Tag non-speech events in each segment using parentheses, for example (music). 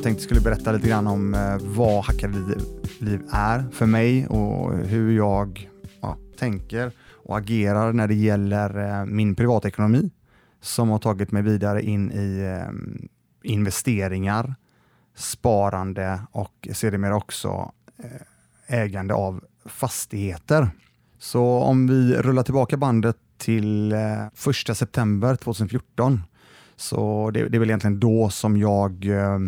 Jag tänkte jag skulle berätta lite grann om eh, vad Hackade liv är för mig och hur jag ja, tänker och agerar när det gäller eh, min privatekonomi som har tagit mig vidare in i eh, investeringar, sparande och sedermera också ägande av fastigheter. Så om vi rullar tillbaka bandet till 1 september 2014 så det, det, är väl egentligen då som jag eh,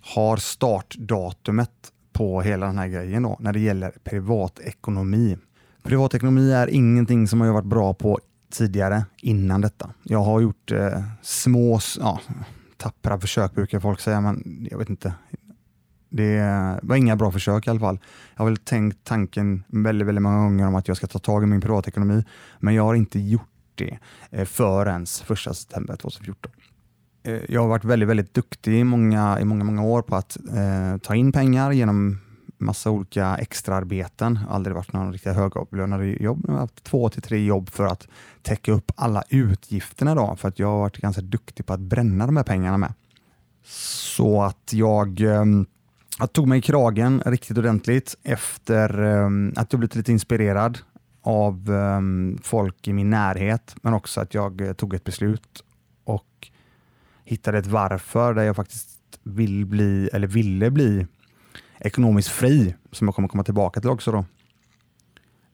har startdatumet på hela den här grejen då, när det gäller privatekonomi. Privatekonomi är ingenting som jag har varit bra på tidigare innan detta. Jag har gjort eh, små, ja, tappra försök brukar folk säga, men jag vet inte. Det var inga bra försök i alla fall. Jag har väl tänkt tanken väldigt, väldigt många gånger om att jag ska ta tag i min privatekonomi, men jag har inte gjort det eh, förrän första september 2014. Eh, jag har varit väldigt, väldigt duktig i många, i många, många år på att eh, ta in pengar genom massa olika extraarbeten. Aldrig varit någon riktigt högavlönad jobb. Jag har haft två till tre jobb för att täcka upp alla utgifterna då, för att jag har varit ganska duktig på att bränna de här pengarna med. Så att jag, eh, jag tog mig i kragen riktigt ordentligt efter eh, att jag blivit lite inspirerad av eh, folk i min närhet, men också att jag eh, tog ett beslut hittade ett varför där jag faktiskt vill bli, eller ville bli ekonomiskt fri, som jag kommer komma tillbaka till också. då.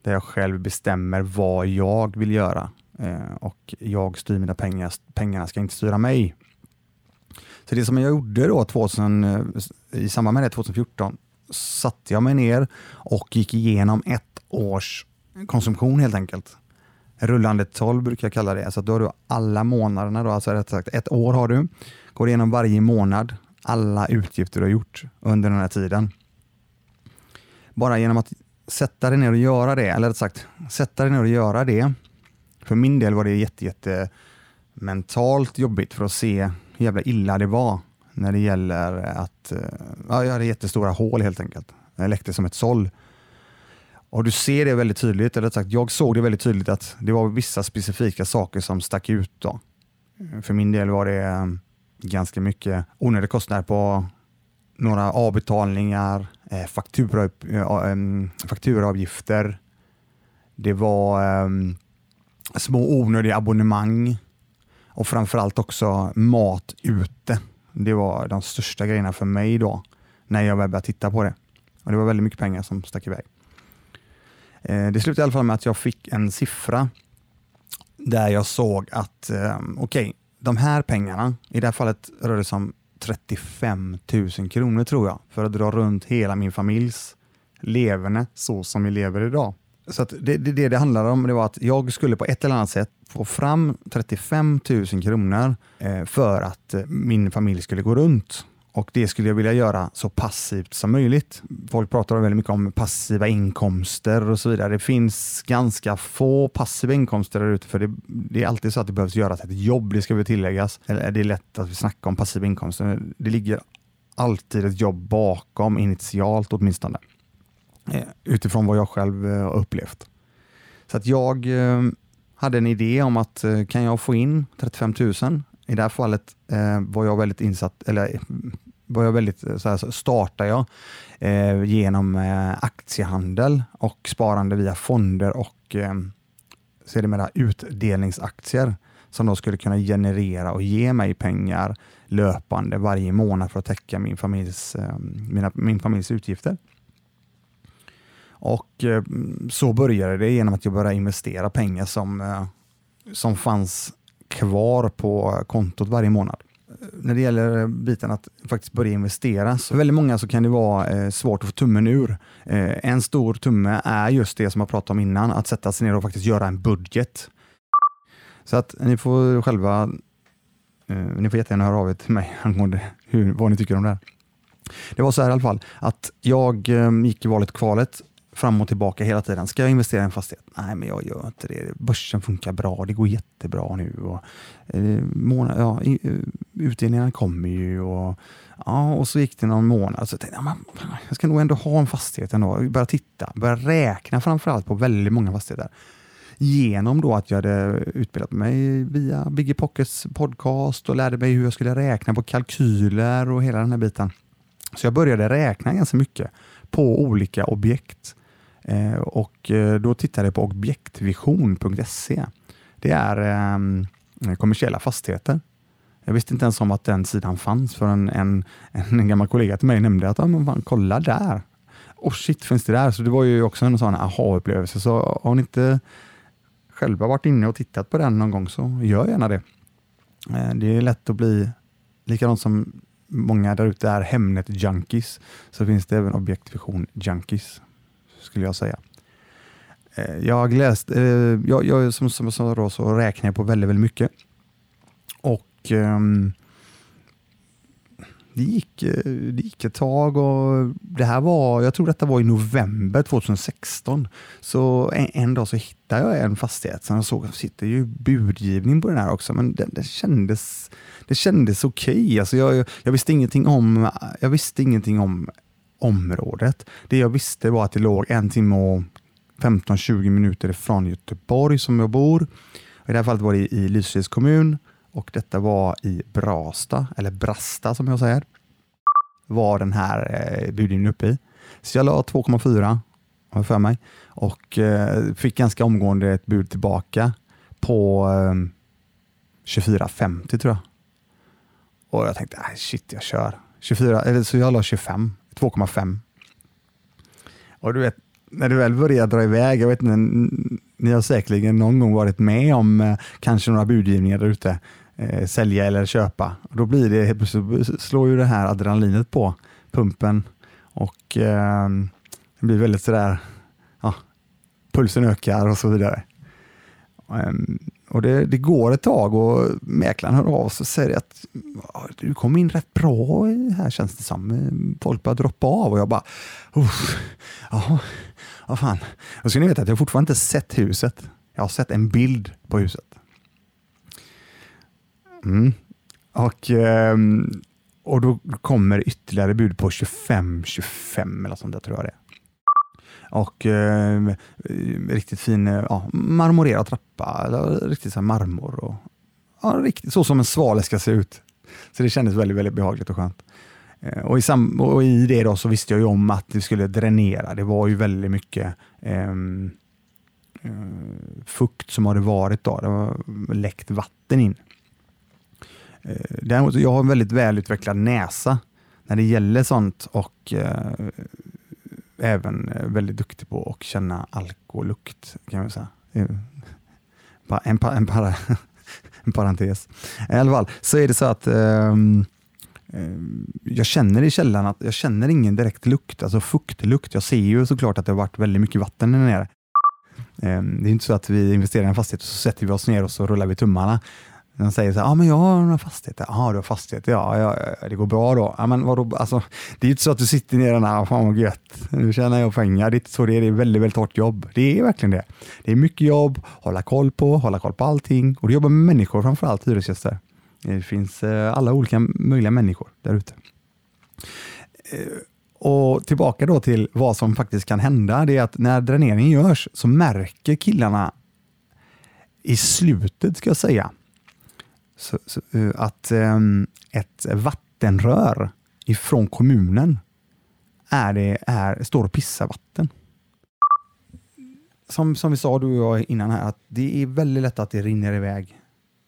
Där jag själv bestämmer vad jag vill göra eh, och jag styr mina pengar. Pengarna ska inte styra mig. Så det som jag gjorde då 2000, eh, i samband med det 2014 satte jag mig ner och gick igenom ett års konsumtion helt enkelt rullande 12 brukar jag kalla det. Alltså då har du alla månaderna, då, alltså rätt sagt ett år har du, går igenom varje månad, alla utgifter du har gjort under den här tiden. Bara genom att sätta dig ner och göra det, eller rätt sagt, sätta dig ner och göra det. För min del var det jätte, jätte mentalt jobbigt för att se hur jävla illa det var när det gäller att, eh, ja, jag hade jättestora hål helt enkelt. Jag läckte som ett såll. Och du ser det väldigt tydligt, eller sagt, jag såg det väldigt tydligt att det var vissa specifika saker som stack ut. Då. Eh, för min del var det eh, ganska mycket onödiga kostnader på några avbetalningar, eh, faktura, fakturaavgifter. Det var små onödiga abonnemang och framförallt också mat ute. Det var de största grejerna för mig då när jag började titta på det. Och Det var väldigt mycket pengar som stack iväg. Eh, det slutade i alla fall med att jag fick en siffra där jag såg att eh, okej, okay, de här pengarna, i det här fallet rör det sig om 35 000 kronor tror jag, för att dra runt hela min familjs leverne så som vi lever idag. Så det, det, det det handlade om det var att jag skulle på ett eller annat sätt få fram 35 000 kronor eh, för att min familj skulle gå runt och det skulle jag vilja göra så passivt som möjligt. Folk pratar väldigt mycket om passiva inkomster och så vidare. Det finns ganska få passiva inkomster där ute, för det, det, är alltid så att det behövs göras ett jobb, det ska vi tilläggas. Eller det är lätt att vi snackar om passiva inkomster. Det ligger alltid ett jobb bakom, initialt åtminstone, eh, utifrån vad jag själv eh, har upplevt. Så att jag eh, hade en idé om att kan jag få in 35 000 i det här fallet eh, var jag väldigt insatt, eller var jag väldigt, eh, så här, startade jag eh, genom eh, aktiehandel och sparande via fonder och eh, sedermera utdelningsaktier som då skulle kunna generera och ge mig pengar löpande varje månad för att täcka min familjs, eh, mina, min familjs utgifter. Och eh, så började det genom att jag började investera pengar som, eh, som fanns kvar på kontot varje månad. När det gäller eh, biten att faktiskt börja investera, så för väldigt många så kan det vara eh, svårt att få tummen ur. Eh, en stor tumme är just det som jag pratade om innan, att sätta sig ner och faktiskt göra en budget. Så att ni får själva, eh, ni får jättegärna höra av er till mig (laughs) angående hur, vad ni tycker om det här. Det var så här i alla fall, att jag eh, gick i valet kvalet fram och tillbaka hela tiden. Ska jag investera i en fastighet? Nej, men jag gör inte det. Börsen funkar bra, det går jättebra nu. Och, eh, månad, ja, eh, utdelningarna kommer ju och, ja, och så gick det någon månad. Så jag tänkte jag, jag ska nog ändå ha en fastighet ändå. Börja titta, börja räkna framförallt på väldigt många fastigheter. Genom då att jag hade utbildat mig via Biggie Pockets podcast och lärde mig hur jag skulle räkna på kalkyler och hela den här biten. Så jag började räkna ganska mycket på olika objekt eh, Eh, och eh, då tittade jag på objektvision.se. Det är eh, kommersiella fastigheter. Jag visste inte ens om att den sidan fanns förrän en, en, en gammal kollega till mig nämnde att ah, men fan, kolla där. Och shit, finns det där? Så det var ju också en sån aha-upplevelse. Så har ni inte själva varit inne och tittat på den någon gång så gör gärna det. Eh, det är lätt att bli likadant som många där ute är Hemnet-junkies, så finns det även objektvision-junkies, skulle jag säga. Eh, jag läst, eh, jag, jag, som, som jag sa då, så räknar jag på väldigt, väldigt mycket. Och um, det gick, eh, det gick ett tag och det här var, jag tror detta var i november 2016. Så en, en dag så hittade jag en fastighet som jag såg, det sitter ju budgivning på den här också, men det, det kändes, det kändes okej. Okay. Alltså jag, jag, visste ingenting om, jag visste ingenting om området. Det jag visste var att det låg en timme och 15-20 minuter ifrån Göteborg som jag bor. I det här fallet var det i Lysekils kommun och detta var i Brasta, eller Brasta som jag säger, var den här eh, budgivningen uppe i. Så jag la 2,4 har för mig och eh, fick ganska omgående ett bud tillbaka på eh, 24,50 tror jag. Och jag tänkte, shit jag kör. 24, eller, så jag la 25, 2,5. Och du vet, när det väl börjar dra iväg, jag vet inte, ni har säkerligen någon gång varit med om eh, kanske några budgivningar där ute, eh, sälja eller köpa. Och då blir det, helt plötsligt slår ju det här adrenalinet på pumpen och eh, det blir väldigt sådär, ja, pulsen ökar och så vidare. Um, och det, det, går ett tag och mäklaren hör av sig och säger att du kom in rätt bra här känns det som. Folk börjar droppa av och jag bara, ja, vad fan. Och ska ni veta att jag fortfarande inte sett huset. Jag har sett en bild på huset. Mm. Och, ehm, och då kommer ytterligare bud på 25-25 eller sånt där tror jag det är och eh, riktigt fin eh, ja, marmorerad trappa, riktigt så marmor. Och, ja, riktigt, så som en svale ska se ut. Så det kändes väldigt, väldigt behagligt och skönt. Eh, och, i sam, och i det då så visste jag ju om att det skulle dränera. Det var ju väldigt mycket ehm, eh, fukt som hade varit då. Det var läckt vatten in. Eh, däremot, jag har en väldigt välutvecklad näsa när det gäller sånt och eh, även eh, väldigt duktig på att känna alkolukt kan man säga. En, pa, en, para, (laughs) en parentes. I alla fall så är det så att um, jag känner i källaren att jag känner ingen direkt lukt, alltså fuktlukt. Jag ser ju såklart att det har varit väldigt mycket vatten där nere. Ehm, det är inte så att vi investerar i en fastighet och så sätter vi oss ner och så rullar vi tummarna. De säger så här, ah, men jag har några fastigheter. Ja, du har fastigheter. Ja, ja, det går bra då. Ja, men vadå? Alltså, det är inte så att du sitter ner där, fan vad gött, nu tjänar jag pengar. Det är inte så det är. Det är väldigt, väldigt hårt jobb. Det är verkligen det. Det är mycket jobb, hålla koll på, hålla koll på allting. Och du jobbar med människor, framförallt hyresgäster. Det finns eh, alla olika möjliga människor där ute. Eh, och tillbaka då till vad som faktiskt kan hända, det är att när dräneringen görs så märker killarna i slutet, ska jag säga, så, så, eh, att um, ett vattenrör ifrån kommunen är det, är, står och pissar vatten. Som, som vi sa du och jag innan här, att det är väldigt lätt att det rinner iväg.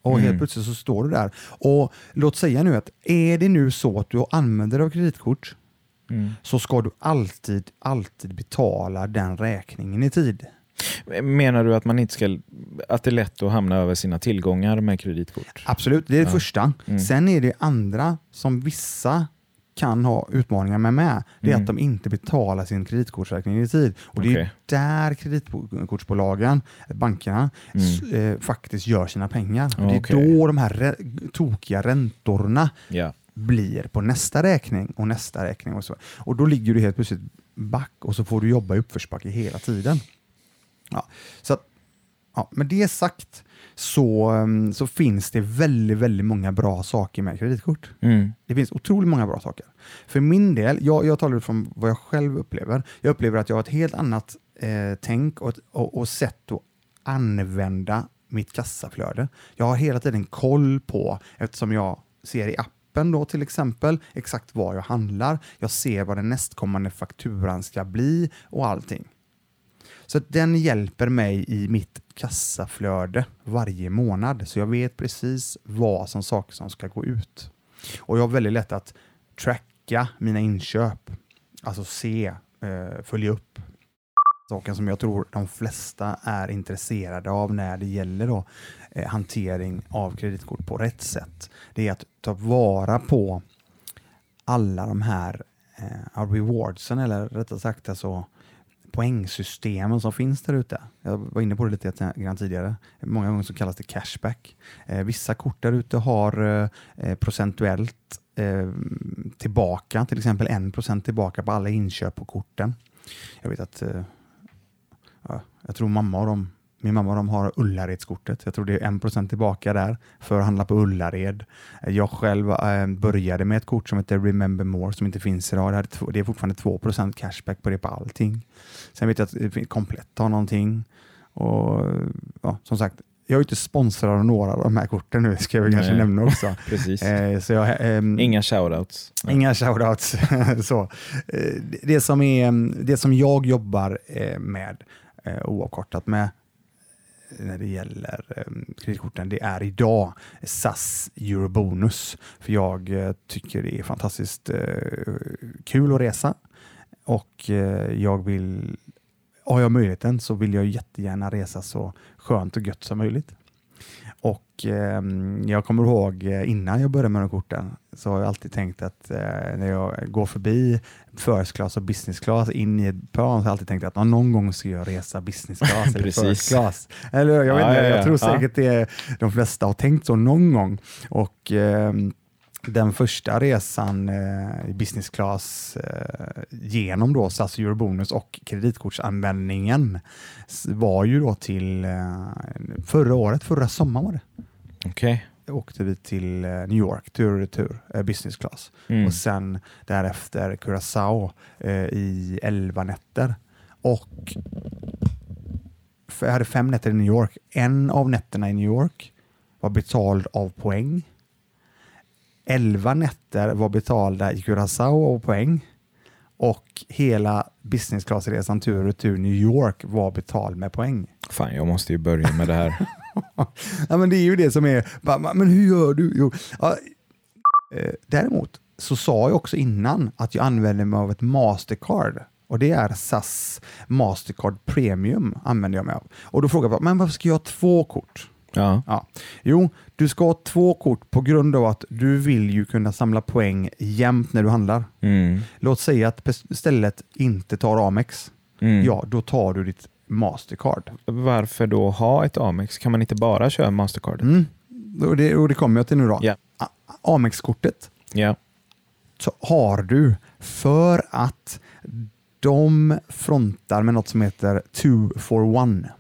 Och mm. helt plötsligt så står du där. Och låt säga nu att är det nu så att du använder dig av kreditkort mm. så ska du alltid, alltid betala den räkningen i tid. Menar du att, man inte ska, att det är lätt att hamna över sina tillgångar med kreditkort? Absolut, det är det ja. första. Mm. Sen är det andra som vissa kan ha utmaningar med, med. det är mm. att de inte betalar sin kreditkortsräkning i tid. Och Det är där kreditkortsbolagen, bankerna, mm. eh, faktiskt gör sina pengar. Och det är okay. då de här re tokiga räntorna yeah. blir på nästa räkning och nästa räkning. Och, så. och Då ligger du helt plötsligt back och så får du jobba i uppförsbacke hela tiden. Ja, så att, ja, med det sagt så, mm, så finns det väldigt, väldigt många bra saker med kreditkort. Mm. Det finns otroligt många bra saker. För min del, jag, jag talar från vad jag själv upplever. Jag upplever att jag har ett helt annat eh, tänk och, och, och sätt att använda mitt kassaflöde. Jag har hela tiden koll på, eftersom jag ser i appen appen då till exempel, exakt vad jag handlar. Jag ser vad den nästkommande fakturan ska bli och allting. Så att den hjälper mig i mitt kassaflöde varje månad, så jag vet precis vad som saker som ska gå ut. Och jag har väldigt lätt att tracka mina inköp, alltså se, eh, följa upp saken som jag tror de flesta är intresserade av när det gäller då, eh, hantering av kreditkort på rätt sätt. Det är att ta vara på alla de här eh, rewardsen, eller rättare sagt alltså, poängsystemen som finns där ute. Jag var inne på det lite grann tidigare. Många gånger så kallas det cashback. Eh, vissa kort där ute har eh, eh procentuellt eh, tillbaka, till exempel 1% tillbaka på alla inköp på korten. Jag vet att eh, jag tror mamma och de, min mamma de har Ullaredskortet. Jag tror det är 1% tillbaka där för att handla på Ullared. Jag själv äh, började med ett kort som heter Remember More som inte finns idag. Det är, fortfarande 2% cashback på det på allting. Sen vet jag att Komplett har någonting. Och ja, som sagt, jag är inte sponsrad av några av de här korten nu, ska jag väl kanske nämna också. (laughs) Precis. Eh, så jag, eh, inga shoutouts. Inga shoutouts. (laughs) så. Eh, det, som är, det som jag jobbar eh, med eh, oavkortat med när det gäller eh, kreditkorten, det är idag SAS Eurobonus. För jag eh, tycker det är fantastiskt eh, kul att resa och eh, jag vill har jag möjligheten så vill jag jättegärna resa så skönt och gött som möjligt. Och eh, Jag kommer ihåg eh, innan jag började med de korten så har jag alltid tänkt att eh, när jag går förbi first class och business class in i ett plan så har jag alltid tänkt att någon gång ska jag resa business class (laughs) eller first class. Eller, jag, vet ja, inte, ja, ja. jag tror säkert det de flesta har tänkt så någon gång. Och ehm, den första resan eh, i business class eh, genom då SAS Eurobonus och kreditkortsanvändningen var ju då till eh, förra året, förra sommaren var det. Okay. åkte vi till eh, New York tur och retur, eh, business class. Mm. Och sen därefter Curaçao eh, i elva nätter. Och jag hade fem nätter i New York. En av nätterna i New York var betald av poäng 11 nätter var betalda i Curaçao och poäng och hela business class-resan tur och retur New York var betald med poäng. Fan, jag måste ju börja med det här. (laughs) ja, men det är ju det som är, men hur gör du? Jo. Ja, eh, däremot så sa jag också innan att jag använder mig av ett Mastercard och det är SAS Mastercard Premium använder jag mig av. Och då frågar jag, men varför ska jag ha två kort? Ja. ja. Jo, du ska ha två kort på grund av att du vill ju kunna samla poäng jämt när du handlar. Mm. Låt säga att stället inte tar Amex. Mm. Ja, då tar du ditt Mastercard. Varför då ha ett Amex? Kan man inte bara köra Mastercard? Mm. Och, det, och det kommer jag till nu då. Yeah. Amex-kortet yeah. så har du för att de frontar med något som heter two for one.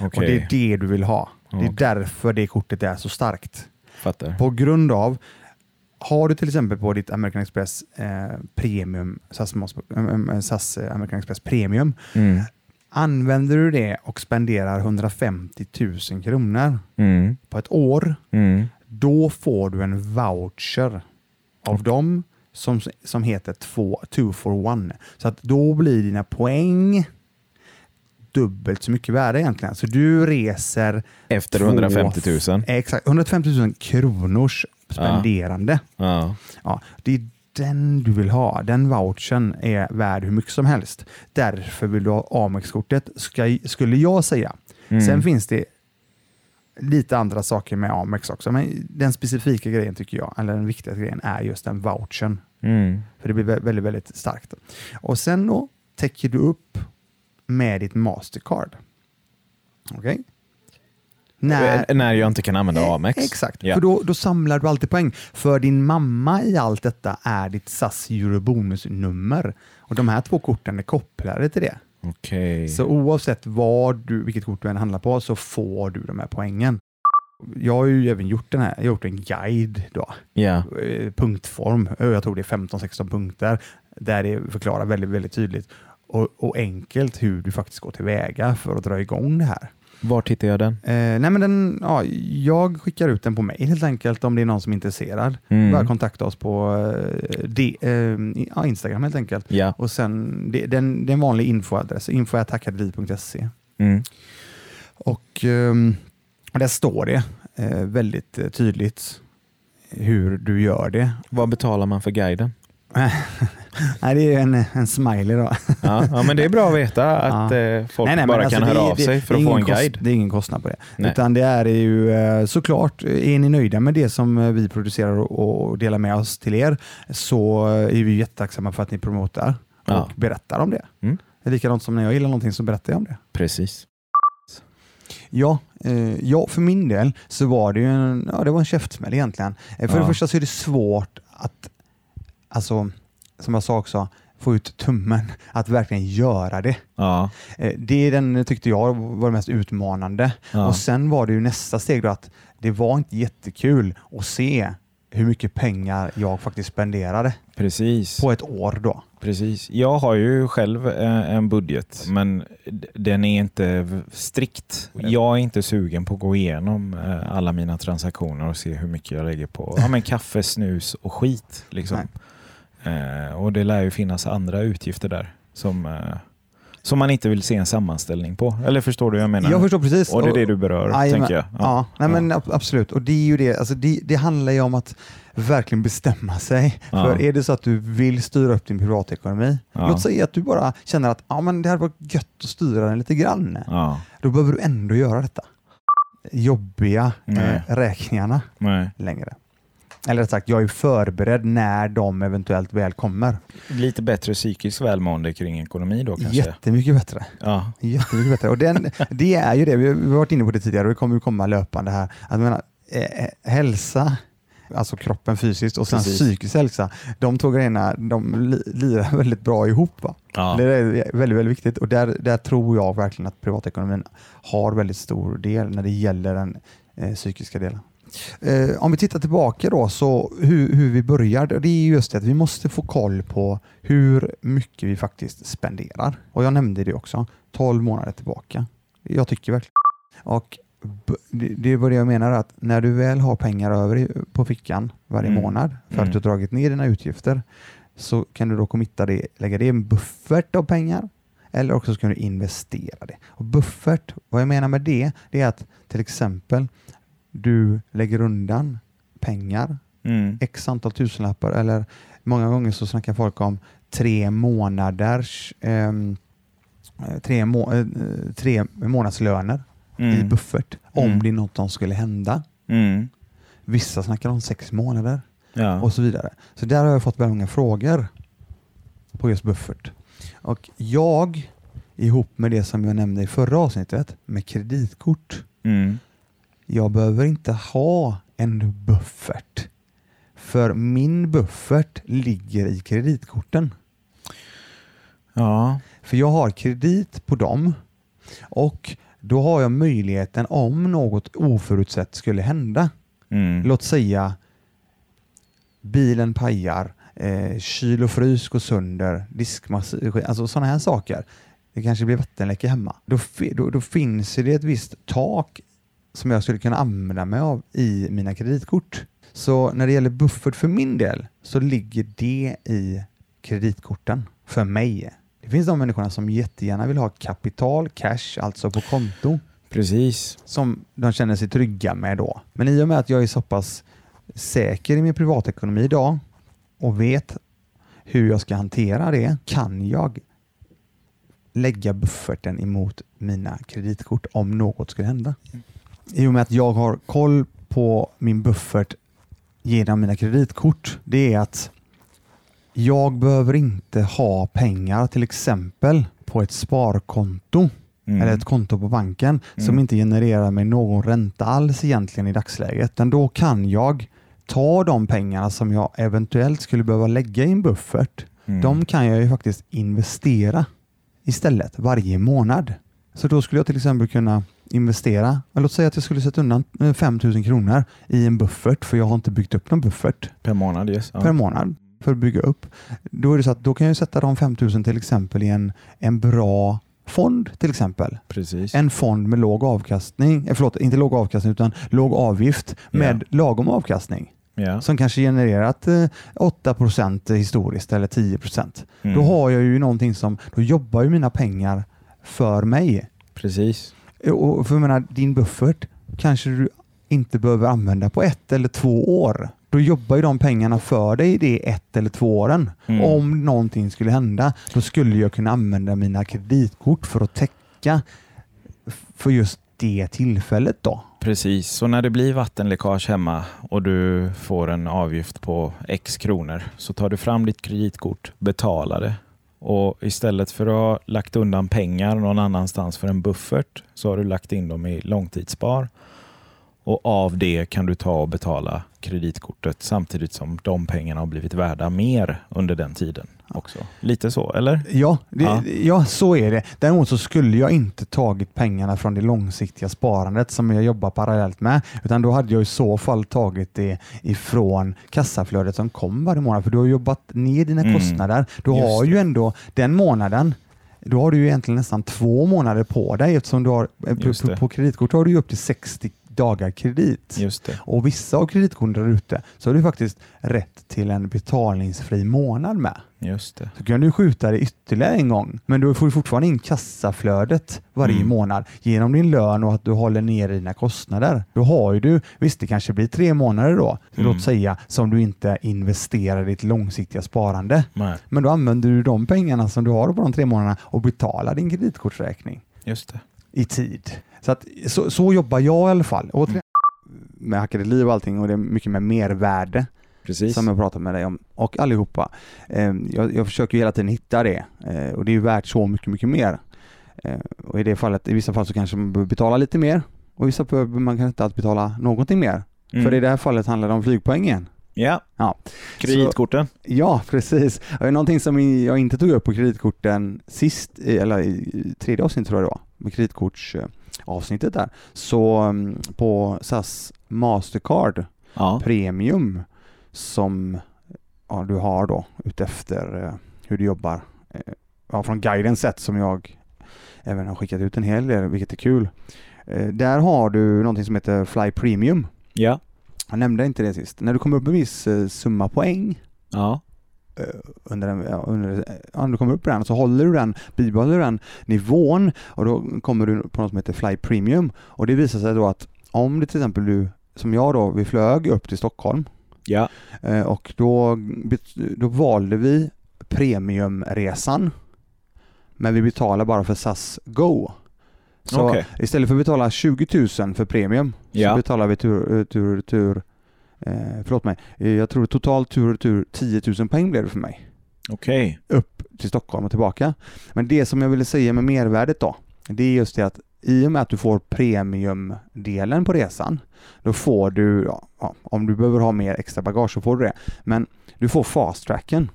Okay. Och Det är det du vill ha. Det är okay. därför det kortet är så starkt. Fattar. På grund av, har du till exempel på ditt American Express eh, Premium, SAS, eh, SAS eh, American Express Premium, mm. Använder du det och spenderar 150 000 kronor mm. på ett år, mm. då får du en voucher av dem som, som heter 2 for 1. Så att då blir dina poäng dubbelt så mycket värde egentligen. Så du reser... Efter 150 000? Exakt, 150 000 kronors spenderande. Ja. ja. det är den du vill ha. Den vouchern är värd hur mycket som helst. Därför vill du ha Amex-kortet, skulle jag säga. Mm. Sen finns det lite andra saker med Amex också, men den specifika grejen tycker jag, eller den viktiga grejen, är just den vouchern. Mm. För det blir väldigt, väldigt starkt. Och sen då täcker du upp med ditt Mastercard. Okej? Okay? När, när jag inte kan använda Amex? Exakt, ja. för då, då samlar du alltid poäng. För din mamma i allt detta är ditt SAS Eurobonus-nummer. Och de här två korten är kopplade till det. Okay. Så oavsett vad du, vilket kort du än handlar på så får du de här poängen. Jag har ju även gjort, den här, jag har gjort en guide, då, yeah. punktform. Jag tror det är 15-16 punkter där det förklarar väldigt, väldigt tydligt och, och, enkelt hur du faktiskt går tillväga för att dra igång det här. Var hittar jag den? Eh, nej men den, ja, jag skickar ut den på mail helt enkelt om det är någon som är intresserad. Mm. Bara kontakta oss på eh, de, eh, ja, Instagram helt enkelt. Ja. Och sen, det, den, det är en vanlig infoadress, info.hackadeliv.se. Mm. Och ehm, där står det eh, väldigt eh, tydligt hur du gör det. Vad betalar man för guiden? Nej, det är en, en smiley då. Ja, ja, men det är bra att veta att eh, folk Nej, nej, bara alltså kan höra är- av sig för att få en guide. Kost, det är ingen kostnad på det. Nej. Utan det är ju eh, såklart, är ni nöjda med det som eh, vi producerar och, delar med oss till er så är vi jättetacksamma för att ni promotar och Ja. berättar om det. Mm. Likadant som när jag gillar någonting så berättar jag om det. Precis. Ja, eh, ja, för min del så var det ju en, ja, det var en käftsmäll egentligen. För Ja. det första så är det svårt att, alltså, som jag sa också, få ut tummen, (laughs) att verkligen göra det. Ja. Eh, Det är den tyckte jag var det mest utmanande. Ja. Och Sen var det ju nästa steg då att det var inte jättekul att se hur mycket pengar jag faktiskt spenderade Precis. på ett år då. Precis. Jag har ju själv eh, en budget, men d- den är inte strikt. Jag är inte sugen på att gå igenom eh, alla mina transaktioner och se hur mycket jag lägger på ja, men kaffe, snus och skit. Liksom. Eh, och Det lär ju finnas andra utgifter där som, eh, som man inte vill se en sammanställning på. Eller förstår du vad jag menar? Jag förstår precis. och det är det du berör, Jajamän. tänker jag. Ja, nej, men ab- absolut. Och det är ju det, alltså det, det handlar ju om att verkligen bestämma sig. Ja. För är det så att du vill styra upp din privatekonomi, Ja. låt säga att du bara känner att ja, men det hade varit gött att styra den lite grann. Ja. Då behöver du ändå göra detta. Jobbiga eh, räkningarna Nej. längre. Eller rätt sagt, jag är förberedd när de eventuellt väl kommer. Lite bättre psykiskt välmående kring ekonomi då kanske? Jättemycket bättre. Ja. Jättemycket bättre. Och den, (laughs) det är ju det, vi har varit inne på det tidigare och det kommer komma löpande här. Att menar, eh, hälsa, alltså kroppen fysiskt och sen Precis. psykisk hälsa, de två grejerna de li- lirar väldigt bra ihop. Va? Ja. Det är väldigt, väldigt viktigt och där, där tror jag verkligen att privatekonomin har väldigt stor del när det gäller den eh, psykiska delen. Eh, om vi tittar tillbaka då, så hur, hur vi började, det är just det att vi måste få koll på hur mycket vi faktiskt spenderar. Och jag nämnde det också, 12 månader tillbaka. Jag tycker verkligen. Och det- var det jag menar att när du väl har pengar över på fickan varje Mm. månad för Mm. att du har dragit ner dina utgifter så kan du då committa det, lägga det i en buffert av pengar eller också så kan du investera det. Och buffert, vad jag menar med det, det är att till exempel du lägger undan pengar, Mm. x antal tusenlappar eller många gånger så snackar folk om tre månaders ehm, eh, tre, må, eh, tre månadslöner i Mm. buffert om Mm. det är något som skulle hända. Mm. Vissa snackar om sex månader Ja. och så vidare. Så där har jag fått väldigt många frågor på just buffert. Och jag, ihop med det som jag nämnde i förra avsnittet med kreditkort, Mm. Jag behöver inte ha en buffert. För min buffert ligger i kreditkorten. Ja. För jag har kredit på dem och då har jag möjligheten om något oförutsett skulle hända. Mm. Låt säga bilen pajar, eh, kyl och frys går sönder, diskmaskin, alltså sådana här saker. Det kanske blir vattenläcka hemma. Då, då, då finns det ett visst tak som jag skulle kunna använda mig av i mina kreditkort. Så när det gäller buffert för min del så ligger det i kreditkorten för mig. Det finns de människorna som jättegärna vill ha kapital, cash, alltså på konto Precis. som de känner sig trygga med då. Men i och med att jag är så pass säker i min privatekonomi idag och vet hur jag ska hantera det kan jag lägga bufferten emot mina kreditkort om något skulle hända. I och med att jag har koll på min buffert genom mina kreditkort, det är att jag behöver inte ha pengar till exempel på ett sparkonto Mm. eller ett konto på banken som Mm. inte genererar mig någon ränta alls egentligen i dagsläget. Utan då kan jag ta de pengarna som jag eventuellt skulle behöva lägga i en buffert. Mm. De kan jag ju faktiskt investera istället varje månad. Så då skulle jag till exempel kunna investera, låt säga att jag skulle sätta undan eh, 5 000 kronor i en buffert för jag har inte byggt upp någon buffert Per månad, yes. Per månad för att bygga upp. Då är det så att då kan jag sätta de 5 000 till exempel i en, en bra fond till exempel. Precis. En fond med låg avkastning, eh, förlåt, inte låg avkastning utan låg avgift med lagom avkastning ja. som kanske genererat eh, 8% historiskt eller 10%. Mm. Då har jag ju någonting som, då jobbar ju mina pengar för mig. Precis. Och för jag menar, din buffert kanske du inte behöver använda på ett eller två år. Då jobbar ju de pengarna för dig de ett eller två åren. Mm. Om någonting skulle hända, då skulle jag kunna använda mina kreditkort för att täcka för just det tillfället då. Precis, så när det blir vattenläckage hemma och du får en avgift på x kronor så tar du fram ditt kreditkort, betalar det och istället för att ha lagt undan pengar någon annanstans för en buffert så har du lagt in dem i långtidsspar och av det kan du ta och betala kreditkortet samtidigt som de pengarna har blivit värda mer under den tiden också. Lite så, eller? Ja, det, Ja. ja. så är det. Däremot så skulle jag inte tagit pengarna från det långsiktiga sparandet som jag jobbar parallellt med, utan då hade jag i så fall tagit det ifrån kassaflödet som kom varje månad, för du har jobbat ner dina Mm. kostnader. Du Just har ju ändå den månaden då har du ju egentligen nästan två månader på dig eftersom du har, eh, på, det. på kreditkort har du upp till 60 dagar kredit. Och vissa av kreditkorten där ute så har du faktiskt rätt till en betalningsfri månad med. Just det. Så kan du skjuta det ytterligare en gång, men du får fortfarande in kassaflödet varje Mm. månad genom din lön och att du håller ner dina kostnader. Då har ju du, visst det kanske blir tre månader då, Mm. låt säga, som du inte investerar i ditt långsiktiga sparande. Nej, Men då använder du de pengarna som du har på de tre månaderna och betalar din kreditkortsräkning just det. I tid. Så, att, så, så jobbar jag i alla fall. Återigen, med hackade liv och allting och det är mycket med mervärde Precis. som jag pratat med dig om och allihopa. Eh, jag, jag försöker hela tiden hitta det eh, och det är ju värt så mycket, mycket mer. Eh, och i det fallet, i vissa fall så kanske man behöver betala lite mer och i vissa behöver man kanske inte alls betala någonting mer. Mm. För i det här fallet handlar det om flygpoängen. Ja. Ja. Kreditkorten. Ja, precis. Och Någonting som jag inte tog upp på kreditkorten sist, eller i i tredje avsnittet tror jag det var, med kreditkortsavsnittet där, så mm, på SAS Mastercard Ja. Premium som ja, du har då utefter eh, hur du jobbar. Eh, ja, från guidens sätt som jag även har skickat ut en hel del, vilket är kul. Eh, där har du någonting som heter Fly Premium. Ja. Jag nämnde inte det sist. När du kommer upp en viss eh, summa poäng Ja. eh, under, en, ja, under ja, du kommer upp på den så håller du den, bibehåller den nivån och då kommer du på något som heter Fly Premium och det visar sig då att om det till exempel du, som jag då, vi flög upp till Stockholm Ja. Eh, och då, då valde vi premiumresan. Men vi betalar bara för SAS Go. Så Okej. istället för att betala 20 000 för premium Ja. så betalar vi tur, eh, tur, tur eh, förlåt mig, jag tror totalt tur och tur 10 000 poäng blev det för mig. Okej. Upp till Stockholm och tillbaka. Men det som jag ville säga med mervärdet då, det är just det att i och med att du får premiumdelen på resan, då får du, ja, om du behöver ha mer extra bagage så får du det, men du får fast tracken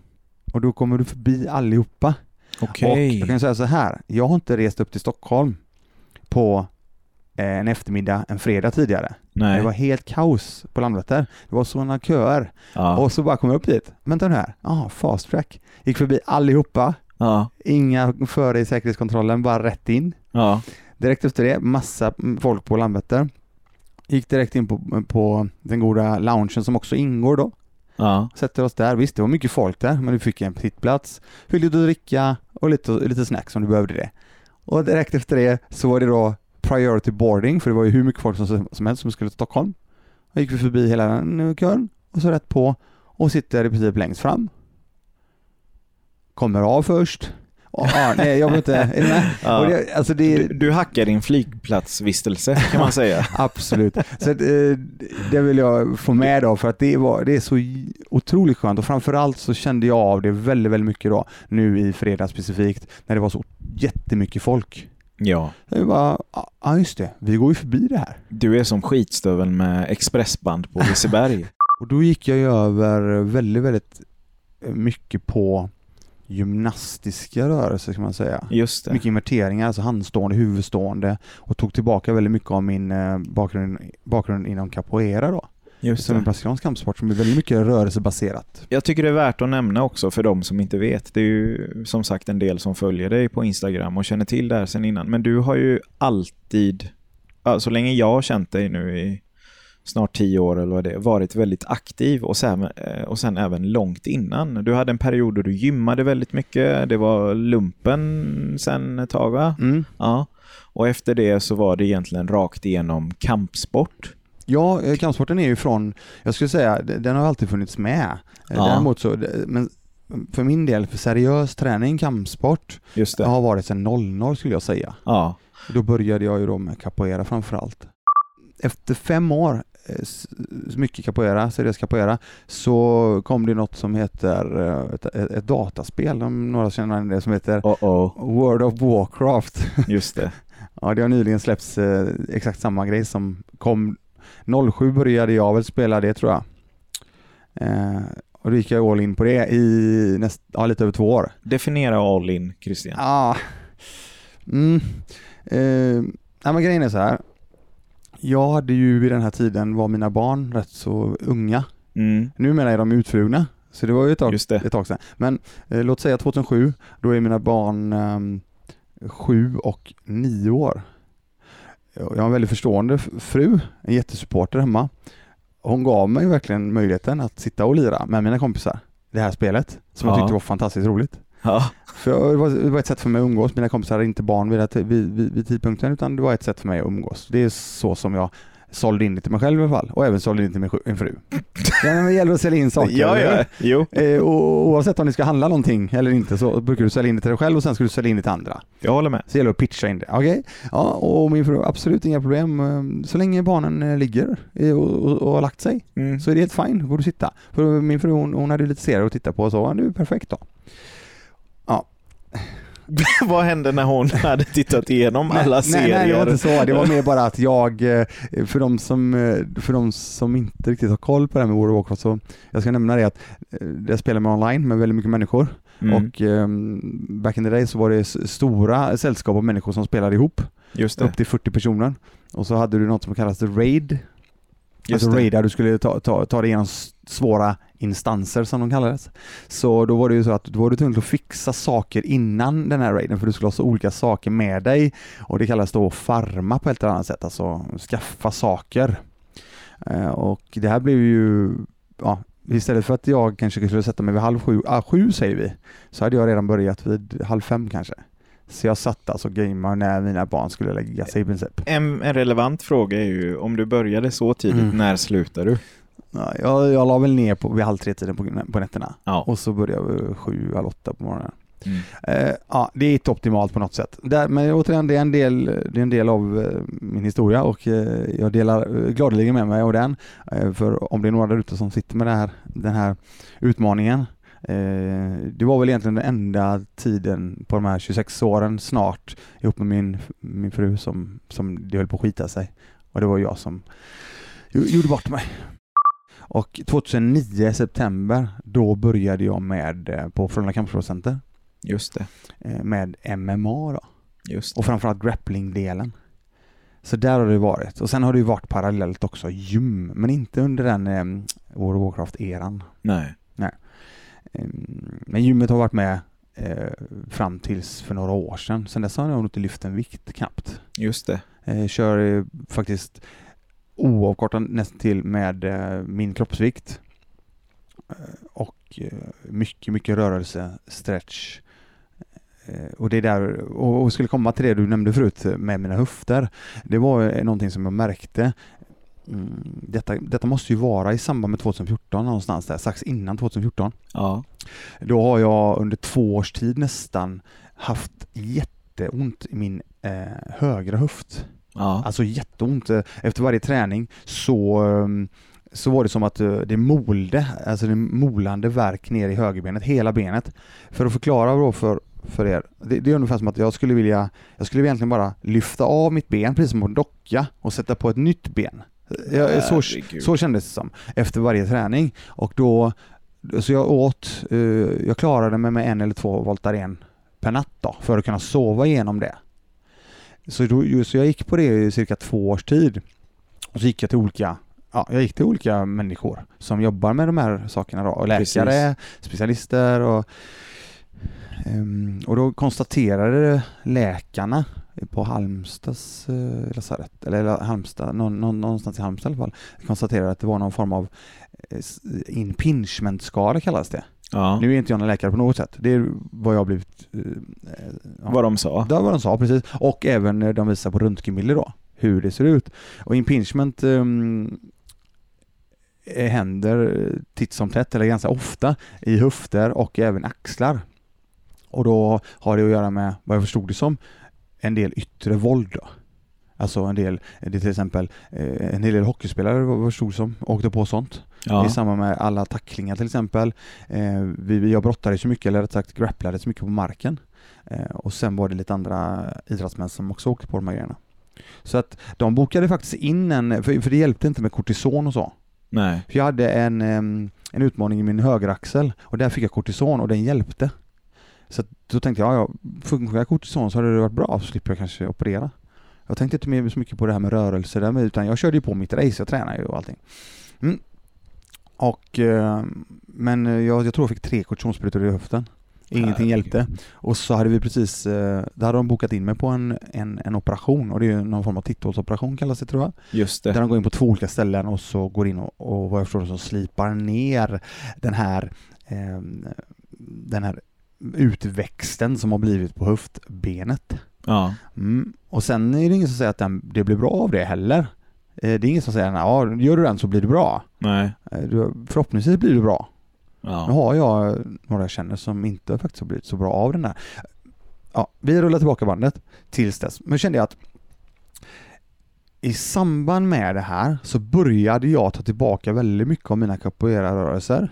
och då kommer du förbi allihopa. Och Okej. jag kan säga så här, jag har inte rest upp till Stockholm på eh, en eftermiddag en fredag tidigare. Nej. Det var helt kaos på Landvetter. Det var sådana köer. Ja. Och så bara kom jag upp dit. Vänta nu här. Ja, fast track. Gick förbi allihopa. Ja. Inga före i säkerhetskontrollen, bara rätt in. Ja. Direkt efter det, massa folk på Landvetter. Gick direkt in på, på den goda loungen som också ingår då. Ja. Sätter oss där. Visst, det var mycket folk där, men du fick en sittplats. Fick lite att dricka och lite, lite snacks om du behövde det. Och direkt efter det så var det då priority boarding, för det var ju hur mycket folk som, som helst som skulle till Stockholm. Då gick vi förbi hela den kön och så rätt på och sitter i princip längst fram. Kommer av först. Nej, jag vill inte... Är du med? Ja. Det, alltså det, Du, du hackar din flygplatsvistelse kan man säga. (laughs) Absolut. Så att, eh, det vill jag få med då för att det, var, det är så otroligt skönt och framförallt så kände jag av det väldigt, väldigt mycket då nu i fredags specifikt när det var så jättemycket folk. Ja. Jag bara, ja just det, vi går ju förbi det här. Du är som skitstöveln med expressband på Liseberg. (laughs) Och då gick jag ju över väldigt, väldigt mycket på gymnastiska rörelser kan man säga. Just det. Mycket inverteringar, alltså handstående, huvudstående och tog tillbaka väldigt mycket av min eh, bakgrund, bakgrund inom capoeira då. Just som en det. brasiliansk kampsport som är väldigt mycket rörelsebaserat. Jag tycker det är värt att nämna också för de som inte vet. Det är ju som sagt en del som följer dig på Instagram och känner till det här sedan innan. Men du har ju alltid, så länge jag har känt dig nu i snart tio år eller vad det är, varit väldigt aktiv och sen, eh, och sen även långt innan. Du hade en period då du gymmade väldigt mycket. Det var lumpen sen ett tag va? Mm. Ja. Och efter det så var det egentligen rakt igenom kampsport. Ja, eh, kampsporten är ju från, jag skulle säga, den har alltid funnits med. Eh, Ja. Däremot så, men för min del, för seriös träning, kampsport, har varit sedan 00 skulle jag säga. Ja. Då började jag ju då med capoeira framförallt. Efter fem år, mycket capoeira, seriös capoeira, så kom det något som heter eh, ett, ett, ett dataspel, om några känner det, som heter Oh oh. World of Warcraft. (laughs) Just det. Ja, det har nyligen släppts eh, exakt samma grej som kom 07 började jag väl spela det tror jag. Eh, och då gick jag all in på det i näst, ja, lite över två år. Definiera all in, Christian. Ja. Mm. Eh, nej, men grejen är så här. Jag hade ju vid den här tiden var mina barn rätt så unga. Mm. Numera är de utflugna. Så det var ju ett tag, ett tag sedan. Men eh, låt säga 2007, då är mina barn ehm, sju och nio år. Jag har en väldigt förstående fru, en jättesupporter hemma. Hon gav mig verkligen möjligheten att sitta och lira med mina kompisar. Det här spelet, som jag Ja. tyckte var fantastiskt roligt. Ja. För det var, det var ett sätt för mig att umgås. Mina kompisar hade inte barn vid, det- vid, vid, vid tidpunkten utan det var ett sätt för mig att umgås. Det är så som jag sålde in det till mig själv i alla fall och även sålde in det till min fru. (laughs) Ja, men det gäller att sälja in saker. Ja, ja. Jo, Eh, och oavsett om ni ska handla någonting eller inte så brukar du sälja in det till dig själv och sen ska du sälja in det till andra. jag håller med. Så det gäller att pitcha in det. Okej, ja, och min fru, absolut inga problem. Eh, Så länge barnen eh, ligger och, och, och har lagt sig Mm. så är det helt fine, får du sitta. För min fru hon, hon hade lite serier att titta på och så, ja, det är perfekt då. (laughs) Vad hände när hon (laughs) hade tittat igenom alla nej, serier? Nej, det var inte så. Det var (laughs) mer bara att jag, eh, för de som, eh, för de som inte riktigt har koll på det här med World of Warcraft så, jag ska nämna det att eh, jag spelar med online med väldigt mycket människor Mm. och ehm, back in the day så var det stora sällskap av människor som spelade ihop, Just det. upp till 40 personer. Och så hade du något som kallas raid, Just alltså det. raid där du skulle ta, ta, ta dig igenom svåra instanser som de kallades. Så då var det ju så att då var du tvungen att fixa saker innan den här raiden för du skulle ha så olika saker med dig och det kallas då farma på ett eller annat sätt, alltså skaffa saker. Eh, och det här blev ju, ja, istället för att jag kanske skulle sätta mig vid halv sju, ah, sju säger vi, så hade jag redan börjat vid halv fem kanske. Så jag satt alltså och gamade när mina barn skulle lägga sig i princip. En, en relevant fråga är ju, om du började så tidigt, Mm. när slutar du? Ja, jag, jag la väl ner på, vid halv tre tiden på, på nätterna Ja. och så började jag sju, halv åtta på morgonen. Mm. Eh, ja, det är inte optimalt på något sätt. Där, men återigen, det är en del, det är en del av eh, min historia och eh, jag delar eh, gladeligen med mig av den. Eh, för om det är några där ute som sitter med här, den här utmaningen. Eh, det var väl egentligen den enda tiden på de här 26 åren snart ihop med min, min fru som, som det höll på att skita sig. Och det var jag som gjo- gjorde bort mig. Och 2009 i september, då började jag med eh, på Frölunda Kampsportscenter Just det. eh, med MMA då. Just det. Och framförallt grappling-delen. Så där har det varit. Och sen har det ju varit parallellt också gym, men inte under den eh, World of Warcraft-eran. Nej. Eh, men gymmet har varit med eh, fram tills för några år sedan. Sen dess har jag nog inte lyft en vikt knappt. Just det. Eh, kör eh, faktiskt oavkortat nästan till med min kroppsvikt. Och mycket, mycket rörelse, stretch. Och det är där, och skulle komma till det du nämnde förut med mina höfter. Det var någonting som jag märkte. Mm, detta, detta måste ju vara i samband med 2014 någonstans där, strax innan 2014. Ja. Då har jag under två års tid nästan haft jätteont i min eh, högra höft. Ja. Alltså jätteont. Eh, Efter varje träning så, ehm, så var det som att eh, det molde, alltså det molande verk ner i högerbenet, hela benet. För att förklara då för, för er, det, det är ungefär som att jag skulle vilja, jag skulle egentligen bara lyfta av mitt ben precis som på en docka och sätta på ett nytt ben. Jag, så, så kändes det som efter varje träning och då så jag åt, eh, jag klarade mig med en eller två Voltaren per natt då, för att kunna sova igenom det. Så, då, så jag gick på det i cirka två års tid. Och så gick jag till olika ja, jag gick till olika människor som jobbar med de här sakerna då, och läkare, Precis. specialister och ehm, och då konstaterade läkarna på Halmstads eh, lasarett, eller Halmstad, någon, någon, någonstans i Halmstad i alla fall, konstaterade att det var någon form av eh, impingement-skada kallas det. Ja. Nu är inte jag någon läkare på något sätt. Det är vad jag har blivit... eh, eh, ja. Vad de sa. Det var vad de sa precis. Och även när de visar på röntgenbilder då, hur det ser ut. Och impingement um, händer titt som tätt, eller ganska ofta, i höfter och även axlar. Och då har det att göra med, vad jag förstod det som, en del yttre våld då. Alltså en del, det är till exempel eh, en hel del hockeyspelare jag förstod som, åkte på sånt Ja. i samband med alla tacklingar till exempel. Eh, vi, jag brottades så mycket, eller rätt sagt grapplade så mycket på marken. Eh, och sen var det lite andra idrottsmän som också åkte på de här grejerna. Så att de bokade faktiskt in en, för, för det hjälpte inte med kortison och så. Nej. För jag hade en, en utmaning i min högeraxel och där fick jag kortison och den hjälpte. Så då tänkte jag, ja, funkar kortison så hade det varit bra så slipper jag kanske operera. Jag tänkte inte mer så mycket på det här med rörelse där med, utan jag körde ju på mitt race, jag tränar ju och allting. Mm. Och, eh, men jag, jag tror jag fick tre kortisonsprutor i höften. Ingenting hjälpte. Och så hade vi precis, eh, där hade de bokat in mig på en, en, en operation och det är ju någon form av titthålsoperation kallas det tror jag. Just Där det. de går in på två olika ställen och så går in och, och vad jag förstår så slipar ner den här ehm, den här utväxten som har blivit på höftbenet. Ja. Mm. Och sen är det ingen som säger att den, det blir bra av det heller. Eh, Det är ingen som säger ja, gör du den så blir det bra. Nej. Eh, Förhoppningsvis blir det bra. Nu Ja. har jag några jag känner som inte faktiskt har blivit så bra av den där. Ja, vi rullar tillbaka bandet tills dess. Men kände jag att i samband med det här så började jag ta tillbaka väldigt mycket av mina capoeira-rörelser.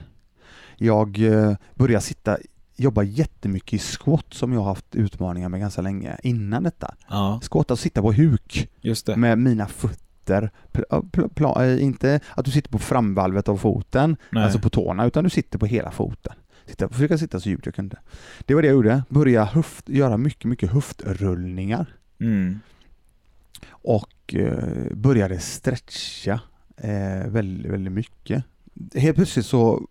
Jag eh, började sitta, jobba jättemycket i squat som jag har haft utmaningar med ganska länge innan detta. ja. Squat, alltså sitta på huk med mina fötter. Eh, inte att du sitter på framvalvet av foten, Nej. alltså på tårna, utan du sitter på hela foten. Sitta, försöka sitta så djupt jag kunde. Det var det jag gjorde. Börja höft, göra mycket, mycket höftrullningar Mm. och eh, började stretcha eh, väldigt, väldigt mycket. Helt plötsligt så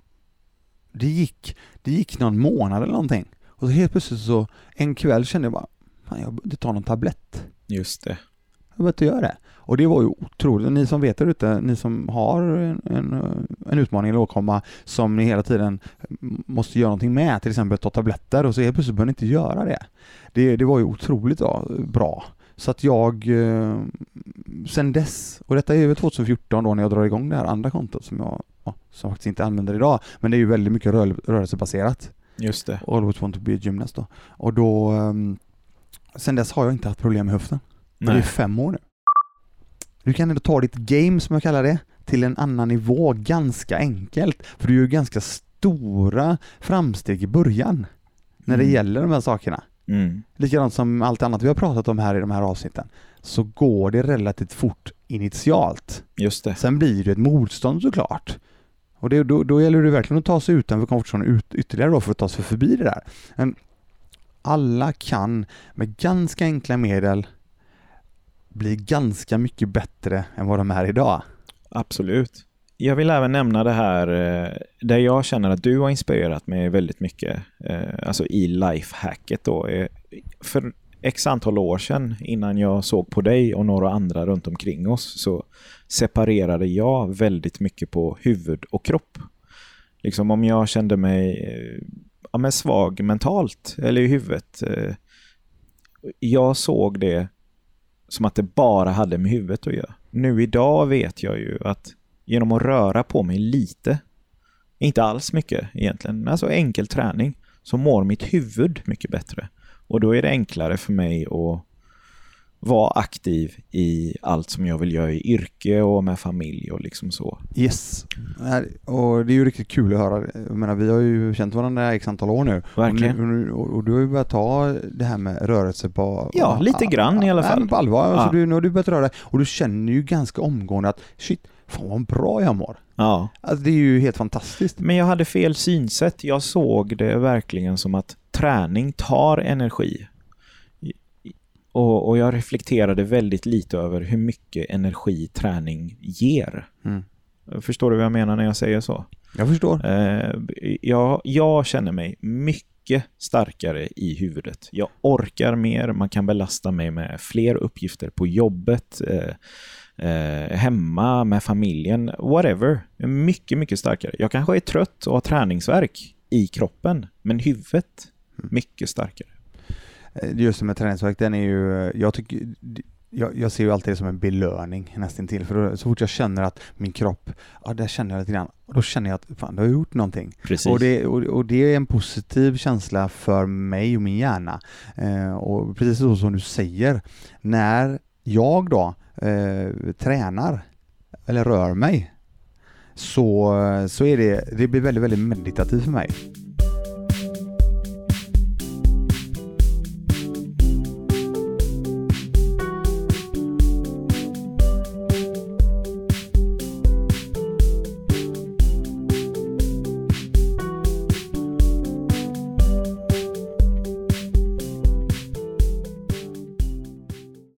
det gick, det gick någon månad eller någonting och så helt plötsligt så en kväll kände jag bara fan jag borde ta någon tablett. Just det. Jag behöver inte göra det. Och det var ju otroligt. Ni som vet där ute, ni som har en, en, en utmaning eller åkomma som ni hela tiden måste göra någonting med, till exempel ta tabletter och så helt plötsligt behöver ni inte göra det. Det, det var ju otroligt bra. Så att jag, eh, sen dess, och detta är väl 2014 då när jag drar igång det här andra kontot som jag ja, som faktiskt inte använder idag, men det är ju väldigt mycket rör, rörelsebaserat. Just det. Always want to be a gymnast då. Och då, eh, sen dess har jag inte haft problem med höften. Och det är Nej. fem år nu. Du kan ändå ta ditt game, som jag kallar det, till en annan nivå ganska enkelt. För du gör ju ganska stora framsteg i början när det Mm. gäller de här sakerna. Mm. Likadant som allt annat vi har pratat om här i de här avsnitten. Så går det relativt fort initialt. Just det. Sen blir det ett motstånd såklart. Och det, då, då gäller det verkligen att ta sig utanför komfortzonen ut, ytterligare då för att ta sig förbi det där. Men alla kan med ganska enkla medel bli ganska mycket bättre än vad de är idag. Absolut. Jag vill även nämna det här eh, där jag känner att du har inspirerat mig väldigt mycket, eh, alltså i lifehacket då. Eh, för x antal år sedan, innan jag såg på dig och några andra runt omkring oss, så separerade jag väldigt mycket på huvud och kropp. Liksom om jag kände mig eh, ja, men svag mentalt eller i huvudet. eh, Jag såg det som att det bara hade med huvudet att göra. Nu idag vet jag ju att genom att röra på mig lite, inte alls mycket egentligen, alltså enkel träning, så mår mitt huvud mycket bättre. Och då är det enklare för mig att vara aktiv i allt som jag vill göra i yrke och med familj och liksom så. Yes. Nej, Och det är ju riktigt kul att höra. Jag menar, vi har ju känt varandra i x antal år nu. Verkligen. Och, nu, och, du har ju börjat ta det här med rörelse på... Ja, lite grann i alla Nej, fall. men på allvar. Alltså, Ja. du, nu har du börjat röra dig och du känner ju ganska omgående att shit, fan vad bra jag mår. Ja. Alltså det är ju helt fantastiskt. Men jag hade fel synsätt. Jag såg det verkligen som att träning tar energi. Och, och jag reflekterade väldigt lite över hur mycket energi träning ger. Mm. Förstår du vad jag menar när jag säger så? Jag förstår. Eh, jag, jag känner mig mycket starkare i huvudet. Jag orkar mer, man kan belasta mig med fler uppgifter på jobbet, eh, eh, hemma, med familjen, whatever. Mycket, mycket starkare. Jag kanske är trött och har träningsverk i kroppen, men huvudet. Mycket starkare. Eh, just det med träningsverk, den är ju, jag tycker jag, jag, ser ju alltid det som en belöning nästintill, för då, så fort jag känner att min kropp, ja där känner jag lite grann, då känner jag att fan, då har jag gjort någonting. Precis. Och, det, och, och, det är en positiv känsla för mig och min hjärna. Eh, och precis så som du säger, när jag då eh, tränar eller rör mig så, så är det, det blir väldigt, väldigt meditativt för mig.